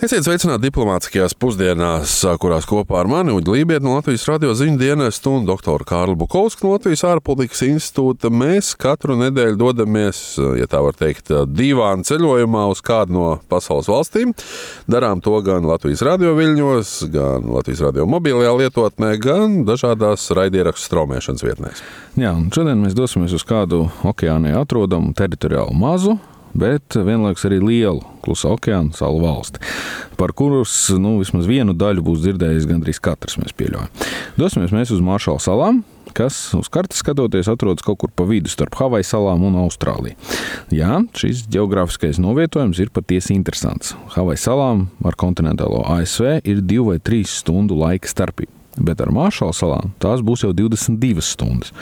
Esiet sveicināti diplomātiskajās pusdienās, kurās kopā ar mani Uģi Lībiet no Latvijas radio ziņu dienestu un doktoru Kārlu Bukovsku no Latvijas ārpolitikas institūta. Mēs katru nedēļu dodamies, ja tā var teikt, divānu ceļojumā uz kādu no pasaules valstīm. Darām to gan Latvijas radio viļņos, gan Latvijas radio mobilajā lietotnē, gan dažādās raidierakstu straumēšanas vietnēs. Jā, šodien mēs dosimies uz kādu okeānā atrodamu teritoriālu mazu bet vienlaikus arī lielu klusā okeāna salu valsti, par kuras nu, vismaz vienu daļu būs dzirdējis gandrīz katrs. Mēs pieļaujam. Dosimies mēs uz Maršala salām. Kas uz kartes skatoties, atrodas kaut kur pa vidu starp Havaju salām un Austrāliju. Jā, šis geogrāfiskais novietojums ir patiesi interesants. Havaju salām ar kontinentālo ASV ir divu vai trīs stundu laika starpība bet ar Maršala salām tās būs jau 22 stundas.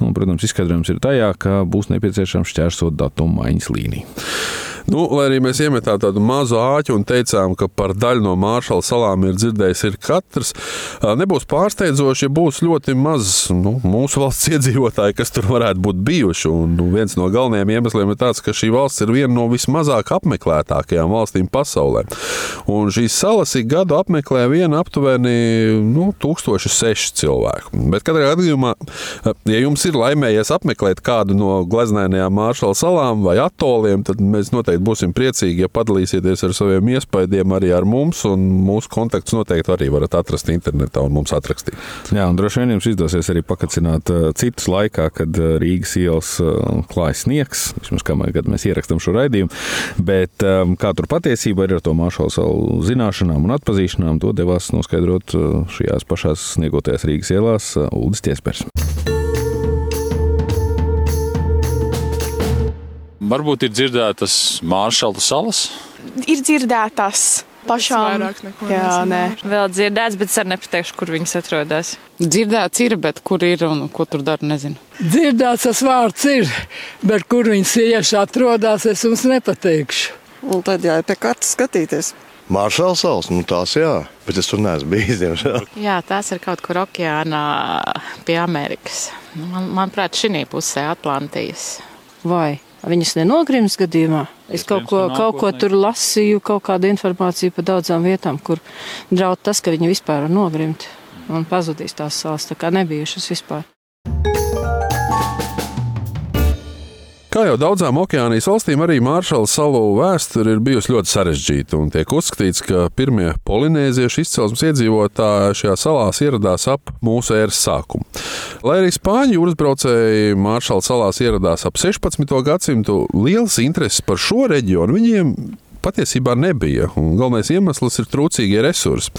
Nu, protams, izskaidrojums ir tajā, ka būs nepieciešams šķērsot datumu maiņas līniju. Nu, lai arī mēs iemetām tādu mazu āķu un teicām, ka par daļu no Māršala salām ir dzirdējis ir katrs, nebūs pārsteidzoši, ja būs ļoti maz nu, mūsu valsts iedzīvotāji, kas tur varētu būt bijuši. Un nu, viens no galvenajiem iemesliem ir tāds, ka šī valsts ir viena no vismazāk apmeklētākajām valstīm pasaulē. Un šīs salas ik gadu apmeklē viena aptuveni nu, 1006 cilvēku. Bet katrā gadījumā, ja jums ir laimējies apmeklēt kādu no gleznēnajām Māršala salām vai atoliem, tad mēs noteikti noteikti būsim priecīgi, ja padalīsieties ar saviem iespaidiem arī ar mums. Mūsu kontaktus noteikti arī varat atrast internetā un mums atrakstīt. Jā, un droši vien jums izdosies arī pakacināt uh, citus laikā, kad uh, Rīgas ielas uh, klājas sniegs, vismaz kamēr mēs ierakstām šo raidījumu. Bet kā tur patiesībā ir ar to maršalu salu zināšanām un atpazīšanām, to devās noskaidrot šajās pašās sniegotajās Rīgas ielās Uldis Tiespers. Varbūt ir dzirdētas Māršala salas. Ir dzirdētas pašām. Jā, nē. Vēl dzirdēts, bet es arī nepateikšu, kur viņas atrodas. Dzirdēts ir, bet kur ir un ko tur dara, nezinu. Dzirdēts tas vārds ir, bet kur viņas tieši atrodas, es jums nepateikšu. Un tad jāiet pie kartes skatīties. Māršala salas, nu tās jā, bet es tur neesmu bijis, diemžēl. Jā, tās ir kaut kur okeānā pie Amerikas. Man, manuprāt, šī pusē Atlantijas. Vai? Viņas nenogrims gadījumā. Es kaut ko, kaut ko tur lasīju, kaut kādu informāciju par daudzām vietām, kur draud tas, ka viņi vispār var nogrimt un pazudīs tās salas, tā kā nebijušas vispār. Kā jau daudzām okeānijas valstīm, arī Māršala salu vēsture ir bijusi ļoti sarežģīta. Tiek uzskatīts, ka pirmie polinēziešu izcelsmes iedzīvotāji šajā salās ieradās ap mūsu ēras sākumu. Lai arī spāņu jūras braucēji Māršala salās ieradās ap 16. gadsimtu, liels intereses par šo reģionu viņiem patiesībā nebija. Galvenais iemesls ir trūcīgie resursi.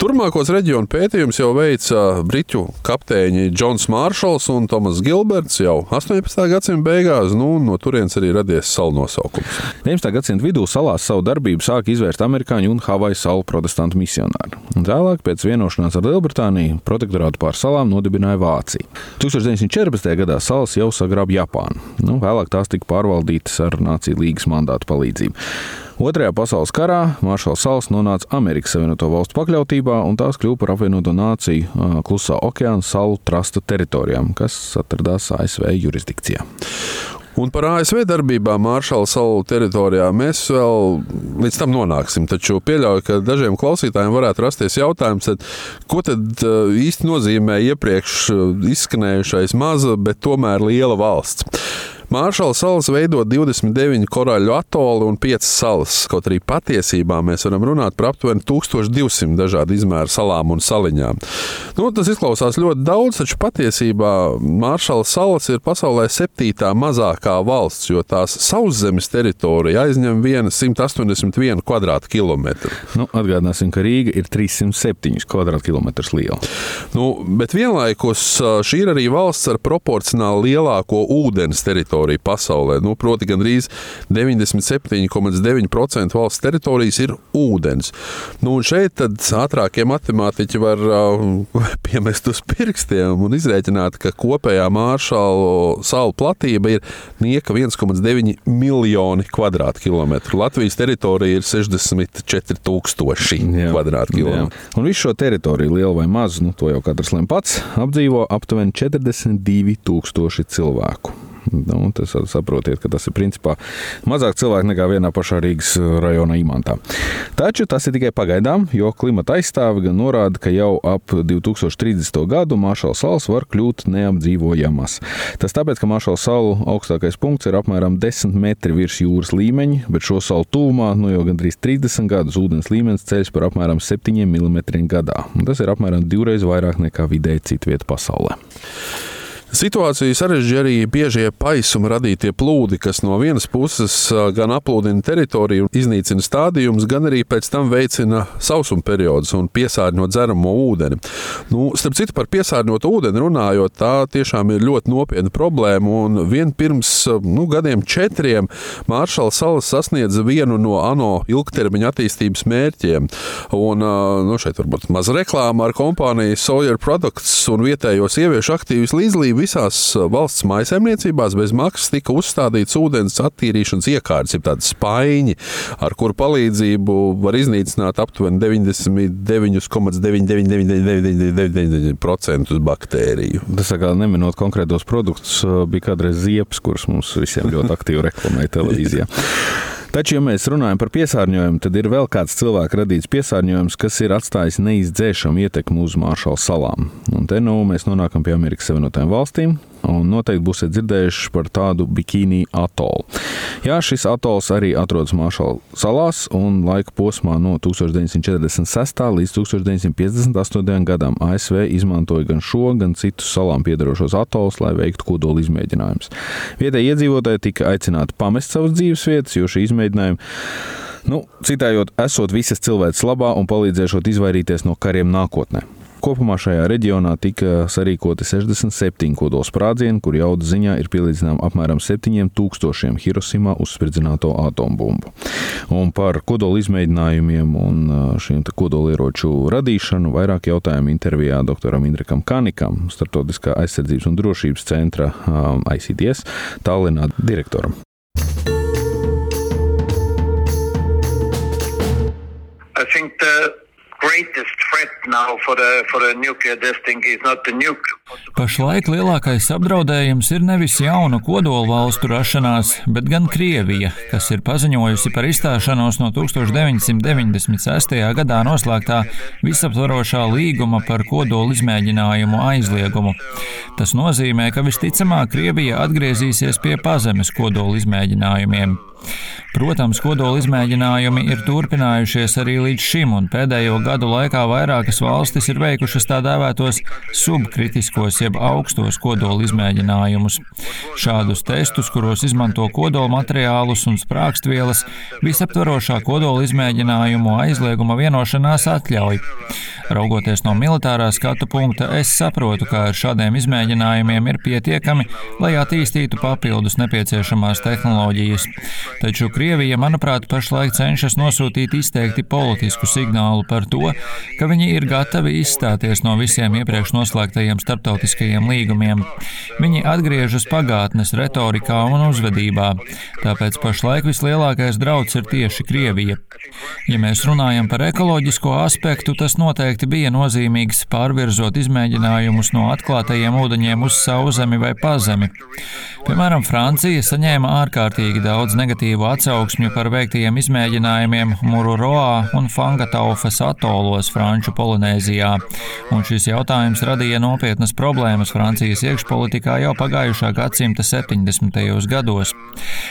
Turmākos reģionu pētījumus jau veica britu kapteiņi Džons Māršals un Tomas Gilberts jau 18. gadsimta beigās. Nu, no turienes arī radies salu nosaukums. 19. gadsimta vidū salās savu darbību sāka izvērst amerikāņu un Havaju salu protestantu misionāri. Un vēlāk, pēc vienošanās ar Lielbritāniju, protektorātu pār salām nodibināja Vācija. 1914. gadā salas jau sagrāba Japānu. Nu, vēlāk tās tika pārvaldītas ar Nāciju līgas mandātu palīdzību. Otrajā pasaules karā Maršala salas nonāca Amerikas Savienoto Valstu pakļautībā, un tās kļuva par apvienoto nāciju klusā okeāna salu trasta teritorijām, kas atradās ASV jurisdikcijā. Un par ASV darbībām Māršala salu teritorijā mēs vēl līdz tam nonāksim. Taču pieļauju, ka dažiem klausītājiem varētu rasties jautājums, tad, ko tad īsti nozīmē iepriekš izskanējušais maza, bet tomēr liela valsts. Māršala salas veido 29 korāļu atoli un 5 salas. Kaut arī patiesībā mēs varam runāt par aptuveni 1200 dažādu izmēru salām un saliņām. Nu, tas izklausās ļoti daudz, taču patiesībā Māršala salas ir pasaulē septītā mazākā valsts, jo tās sauszemes teritorija aizņem 181 km2. Nu, atgādināsim, ka Rīga ir 307 km2 liela. Nu, bet vienlaikus šī ir arī valsts ar proporcionāli lielāko ūdens teritoriju teritorija pasaulē. Nu, proti, gandrīz 97,9% valsts teritorijas ir ūdens. Nu, un šeit ātrākie matemātiķi var uh, piemest uz pirkstiem un izrēķināt, ka kopējā māršalu salu platība ir nieka 1,9 miljoni kvadrātkilometru. Latvijas teritorija ir 64,000 kvadrātkilometru. Un visu šo teritoriju, lielu vai mazu, nu, to jau katrs lem pats, apdzīvo aptuveni 42,000 cilvēku. Nu, tas saprotiet, ka tas ir principā mazāk cilvēku nekā vienā pašā Rīgas uh, rajona imantā. Taču tas ir tikai pagaidām, jo klimata aizstāvi gan norāda, ka jau ap 2030. gadu Maršala salas var kļūt neapdzīvojamas. Tas tāpēc, ka Maršala salu augstākais punkts ir apmēram 10 metri virs jūras līmeņa, bet šo salu tūmā nu jau gandrīz 30 gadus ūdens līmenis ceļš par apmēram 7 mm gadā. Un tas ir apmēram divreiz vairāk nekā vidēji citvieta pasaulē. Situāciju sarežģīja arī biežie paisuma radītie plūdi, kas no vienas puses gan aplūdina teritoriju, iznīcina stādījumus, gan arī pēc tam veicina sausuma periodus un piesārņo dzeramo ūdeni. Nu, starp citu, par piesārņotu ūdeni runājot, tā tiešām ir ļoti nopietna problēma. Un vien pirms nu, gadiem četriem Māršala salas sasniedza vienu no ANO ilgtermiņa attīstības mērķiem. Un, nu, šeit varbūt maza reklāma ar kompāniju Sawyer Products un vietējo sieviešu aktīvis līdzlību visās uh, valsts maisaimniecībās bez maksas tika uzstādīts ūdens attīrīšanas iekārtas, ir tādi spaiņi, ar kuru palīdzību var iznīcināt aptuveni 99,99999% baktēriju. Tas, kā neminot konkrētos produktus, uh, bija kādreiz ziepes, kuras mums visiem ļoti aktīvi reklamēja televīzijā. Taču, ja mēs runājam par piesārņojumu, tad ir vēl kāds cilvēka radīts piesārņojums, kas ir atstājis neizdzēšamu ietekmi uz Māršala salām. Un te nu mēs nonākam pie Amerikas Savienotajām valstīm, un noteikti būsiet dzirdējuši par tādu bikīni atolu. Jā, šis atols arī atrodas Maršala salās, un laika posmā no 1946. līdz 1958. gadam ASV izmantoja gan šo, gan citus salām piedarošos atolus, lai veiktu kodola izmēģinājumus. Vietējie iedzīvotāji tika aicināti pamest savas dzīves vietas, jo šī izmēģinājuma Nu, citējot, esot visas cilvēces labā un palīdzēšot izvairīties no kariem nākotnē. Kopumā šajā reģionā tika sarīkoti 67 kodola sprādzieni, kur jaudas ziņā ir pielīdzināma apmēram 7000 Hirosimā uzspridzināto atombumbu. Un par kodola izmēģinājumiem un šiem kodolieroču radīšanu vairāk jautājumu intervijā doktoram Indrikam Kanikam, Startautiskā aizsardzības un drošības centra ICDS Tallinā direktoram. I think the Pašlaik lielākais apdraudējums ir nevis jaunu kodolu valstu rašanās, bet gan Krievija, kas ir paziņojusi par izstāšanos no 1996. gadā noslēgtā visaptvarošā līguma par kodolu izmēģinājumu aizliegumu. Tas nozīmē, ka visticamāk Krievija atgriezīsies pie pazemes kodolu izmēģinājumiem. Protams, kodola izmēģinājumi ir turpinājušies arī līdz šim, un pēdējo gadu laikā vairākas valstis ir veikušas tā dēvētos subkritiskos, jeb augstos kodola izmēģinājumus. Šādus testus, kuros izmanto kodola materiālus un sprākstvielas, visaptvarošā kodola izmēģinājumu aizlieguma vienošanās atļauj. Raugoties no militārā skatu punkta, es saprotu, ka ar šādiem izmēģinājumiem ir pietiekami, lai attīstītu papildus nepieciešamās tehnoloģijas. Taču Krievija, manuprāt, pašlaik cenšas nosūtīt izteikti politisku signālu par to, ka viņi ir gatavi izstāties no visiem iepriekš noslēgtajiem starptautiskajiem līgumiem. Viņi atgriežas pagātnes retorikā un uzvedībā, tāpēc pašlaik vislielākais drauds ir tieši Krievija. Ja mēs runājam par ekoloģisko aspektu, tas noteikti bija nozīmīgs pārvirzot izmēģinājumus no atklātajiem ūdeņiem uz sauszemi vai pazemi. Piemēram, Francija saņēma ārkārtīgi daudz negatīvu atsauksmju par veiktajiem izmēģinājumiem Mururoā un Fangataufas atolos Franču Polinēzijā, un šis jautājums radīja nopietnas problēmas Francijas iekšpolitikā jau pagājušā gadsimta 70. gados.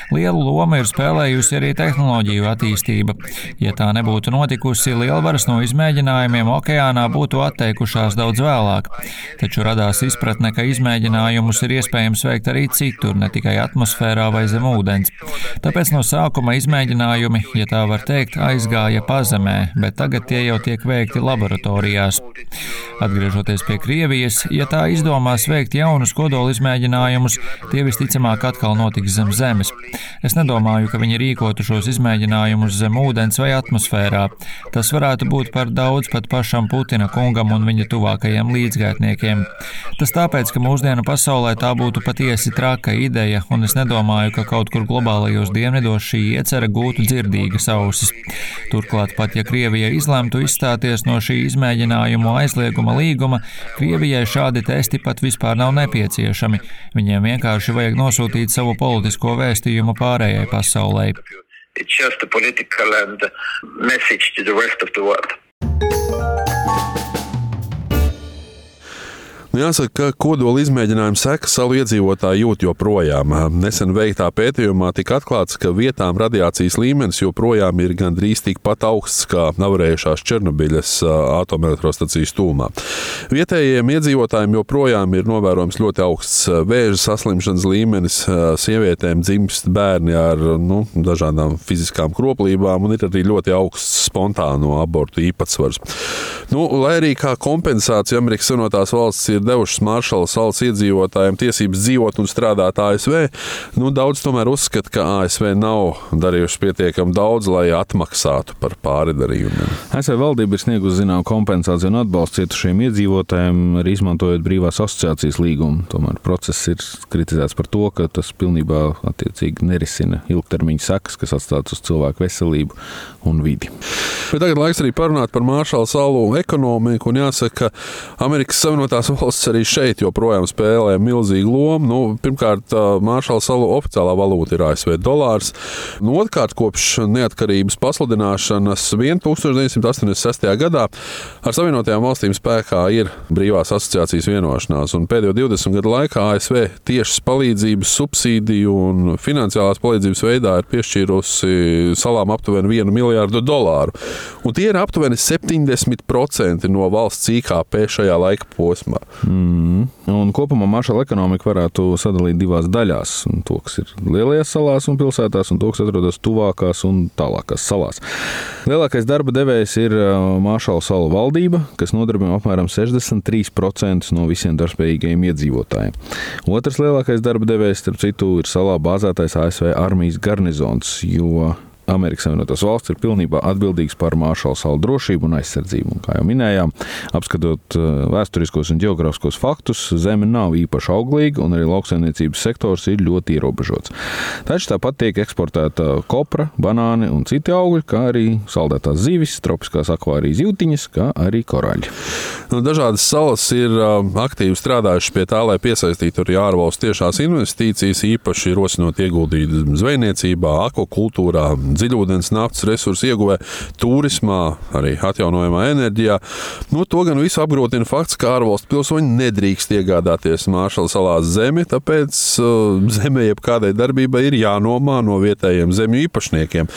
Lielu lomu ir spēlējusi arī tehnoloģiju attīstība. Ja tā nebūtu notikusi, lielvaras no izmēģinājumiem okeānā būtu atteikušās daudz vēlāk, taču radās izpratne, ka izmēģinājumus ir iespējams veikt arī citur ne tikai atmosfērā vai zem ūdens. Tāpēc no sākuma izmēģinājumi, ja tā var teikt, aizgāja pazemē, bet tagad tie jau tiek veikti laboratorijā laboratorijās. Atgriežoties pie Krievijas, ja tā izdomās veikt jaunus kodola izmēģinājumus, tie visticamāk atkal notiks zem zemes. Es nedomāju, ka viņi rīkotu šos izmēģinājumus zem ūdens vai atmosfērā. Tas varētu būt par daudz pat pašam Putina kungam un viņa tuvākajiem līdzgaitniekiem. Tas tāpēc, ka mūsdienu pasaulē tā būtu patiesi traka ideja, un es nedomāju, ka kaut kur globālajos dienvidos šī iecerē gūtu dzirdīgas ausis. Turklāt, pat ja Krievija izlemtu izstāties no šī izmēģinājumu aizlieguma līguma, Krievijai šādi testi pat vispār nav nepieciešami. Viņiem vienkārši vajag nosūtīt savu politisko vēstījumu pārējai pasaulē. It's just a political and message to the rest of the world. Nu, jāsaka, ka kodola izmēģinājuma sekas salu iedzīvotāji jūt joprojām. Nesen veiktā pētījumā tika atklāts, ka vietām radiācijas līmenis joprojām ir gandrīz tikpat augsts kā avarējušās Černobiļas atomelektrostacijas tūmā. Vietējiem iedzīvotājiem joprojām ir novērojams ļoti augsts vēža saslimšanas līmenis. Sievietēm dzimst bērni ar nu, dažādām fiziskām kroplībām, un ir arī ļoti augsts spontāno abortu īpatsvars. Nu, lai arī kā kompensācija Amerikas Savienotās valsts ir devušas Maršala salas iedzīvotājiem tiesības dzīvot un strādāt ASV, nu, daudz tomēr uzskata, ka ASV nav darījuši pietiekami daudz, lai atmaksātu par pāridarījumiem. ASV valdība ir sniegusi zināmu kompensāciju un atbalstu cietušiem iedzīvotājiem, arī izmantojot brīvās asociācijas līgumu. Tomēr process ir kritizēts par to, ka tas pilnībā nerisina ilgtermiņa sekas, kas atstātas uz cilvēku veselību un vidi. Bet tagad laiks arī parunāt par Maršala salu ekonomiku. Jāsaka, ka Amerikas Savienotās valsts arī šeit joprojām spēlē milzīgu lomu. Nu, pirmkārt, Maršala salu oficiālā valūta ir ASV dolārs. Nu, Otrkārt, kopš neatkarības pasludināšanas 1986. gadā ar Savienotajām valstīm spēkā ir brīvās asociācijas vienošanās. Pēdējo 20 gadu laikā ASV tiešas palīdzības, subsīdiju un finansiālās palīdzības veidā ir piešķīrusi salām aptuveni 1 miljārdu dolāru. Un tie ir aptuveni 70% no valsts IKP šajā laika posmā. Mm. Un kopumā maršala ekonomika varētu sadalīt divās daļās. To, kas ir lielajās salās un pilsētās, un to, kas atrodas tuvākās un tālākās salās. Lielākais darba devējs ir Maršala salu valdība, kas nodarbina apmēram 63% no visiem darbspējīgajiem iedzīvotājiem. Otrs lielākais darba devējs, starp citu, ir salā bāzētais ASV armijas garnizons, jo Amerikas Savienotās valsts ir pilnībā atbildīgs par Māršala salu drošību un aizsardzību. Un, kā jau minējām, apskatot uh, vēsturiskos un geogrāfiskos faktus, zeme nav īpaši auglīga un arī lauksaimniecības sektors ir ļoti ierobežots. Taču tāpat tiek eksportēta kopra, banāni un citi augļi, kā arī saldētās zivis, tropiskās akvārijas jūtiņas, kā arī koraļi. Nu, dažādas salas ir uh, aktīvi strādājušas pie tā, lai piesaistītu arī ārvalstu tiešās investīcijas, īpaši rosinot ieguldīt zvejniecībā, akvakultūrā, dziļūdens naftas resursu ieguvē, turismā, arī atjaunojamā enerģijā. Nu, to gan visu apgrūtina fakts, ka ārvalstu pilsoņi nedrīkst iegādāties Māršala salās zemi, tāpēc uh, zeme jebkādai darbībai ir jānomā no vietējiem zemju īpašniekiem.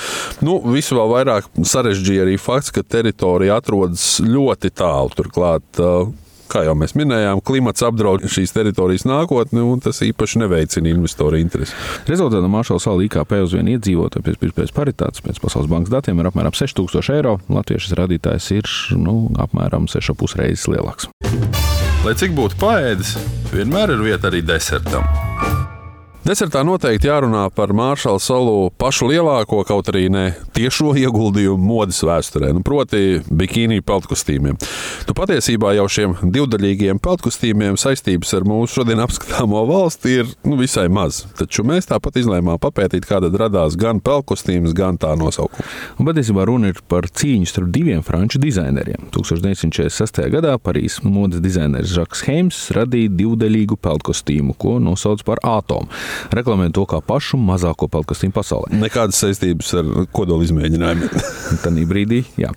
Nu, visu vēl vairāk sarežģīja arī fakts, ka teritorija atrodas ļoti tālu. Turklāt uh, kā jau mēs minējām, klimats apdraud šīs teritorijas nākotni, un tas īpaši neveicina investoru interesi. Rezultātā Maršala salu IKP uz vienu iedzīvotāju pēc pirmspējas paritātes pēc Pasaules bankas datiem ir apmēram 6000 eiro. Latvijas rādītājs ir nu, apmēram 6,5 reizes lielāks. Lai cik būtu paēdis, vienmēr ir vieta arī desertam. Desertā noteikti jārunā par Māršala salu pašu lielāko, kaut arī ne tiešo ieguldījumu modes vēsturē, nu, proti, bikīnī peltkostīmiem. Nu, patiesībā jau šiem divdaļīgiem peltkostīmiem saistības ar mūsu šodien apskatāmo valsti ir nu, visai maz. Taču mēs tāpat izlēmām papētīt, kāda radās gan peltkostīms, gan tā nosaukums. Patiesībā runa ir par cīņu starp diviem franču dizaineriem. 1946. gadā Parīzes modes dizaineris Žaks Heims radīja divdaļīgu peltkostīmu, ko nosauc par atomu reklamē to kā pašu mazāko peltkastīm pasaulē. Nekādas saistības ar kodola izmēģinājumiem. Tanī brīdī, jā.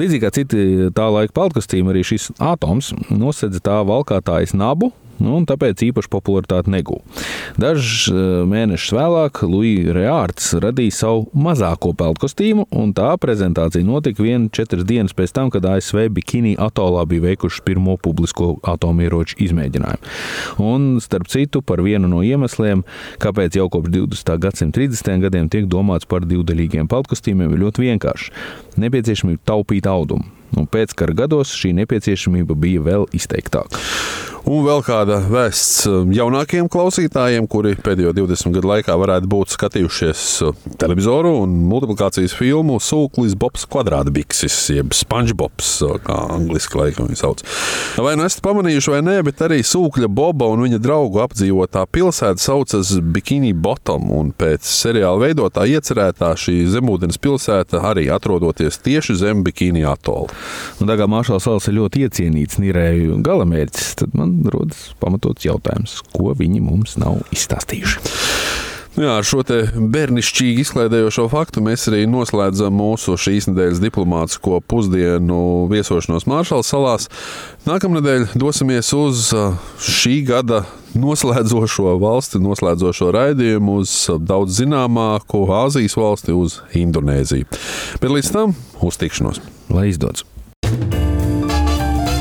Līdzīgi kā citi tā laika peltkastīm, arī šis atoms nosedz tā valkātājas nabu nu, un tāpēc īpaši popularitāti negūta. Dažus eh, mēnešus vēlāk Luija Reārds radīja savu mazāko peltkostīmu, un tā prezentācija notika vienu četras dienas pēc tam, kad ASV Bikini atolā bija veikuši pirmo publisko atomieroču izmēģinājumu. Un, starp citu, par vienu no iemesliem, kāpēc jau kopš 20. gadsimta 30. gadiem tiek domāts par divdaļīgiem peltkostīmiem, ir ļoti vienkārši. Nepieciešamība taupīt audumu. un pēckara gados šī nepieciešamība bija vēl izteiktāka. Un vēl kāda vēsts jaunākiem klausītājiem, kuri pēdējo 20 gadu laikā varētu būt skatījušies televizoru un multiplikācijas filmu Sūklis Bobs kvadrātbiksis, jeb SpongeBobs, kā angliski laikam viņi sauc. Vai nu esat pamanījuši vai nē, bet arī Sūkļa Boba un viņa draugu apdzīvotā pilsēta saucas Bikini Bottom, un pēc seriāla veidotā iecerētā šī zemūdens pilsēta arī atrodoties tieši zem Bikini atola. Kā Maršala salas ir ļoti iecienīts nirēju galamērķis, tad man rodas pamatots jautājums, ko viņi mums nav izstāstījuši. Nu jā, ar šo bērnišķīgi izklaidējošo faktu mēs arī noslēdzam mūsu šīs nedēļas diplomātsko pusdienu viesošanos Māršala salās. Nākamnedēļ dosimies uz šī gada noslēdzošo valsti, noslēdzošo raidījumu, uz daudz zināmāku Āzijas valsti, uz Indonēziju. Bet līdz tam uz tikšanos! Lai izdodas!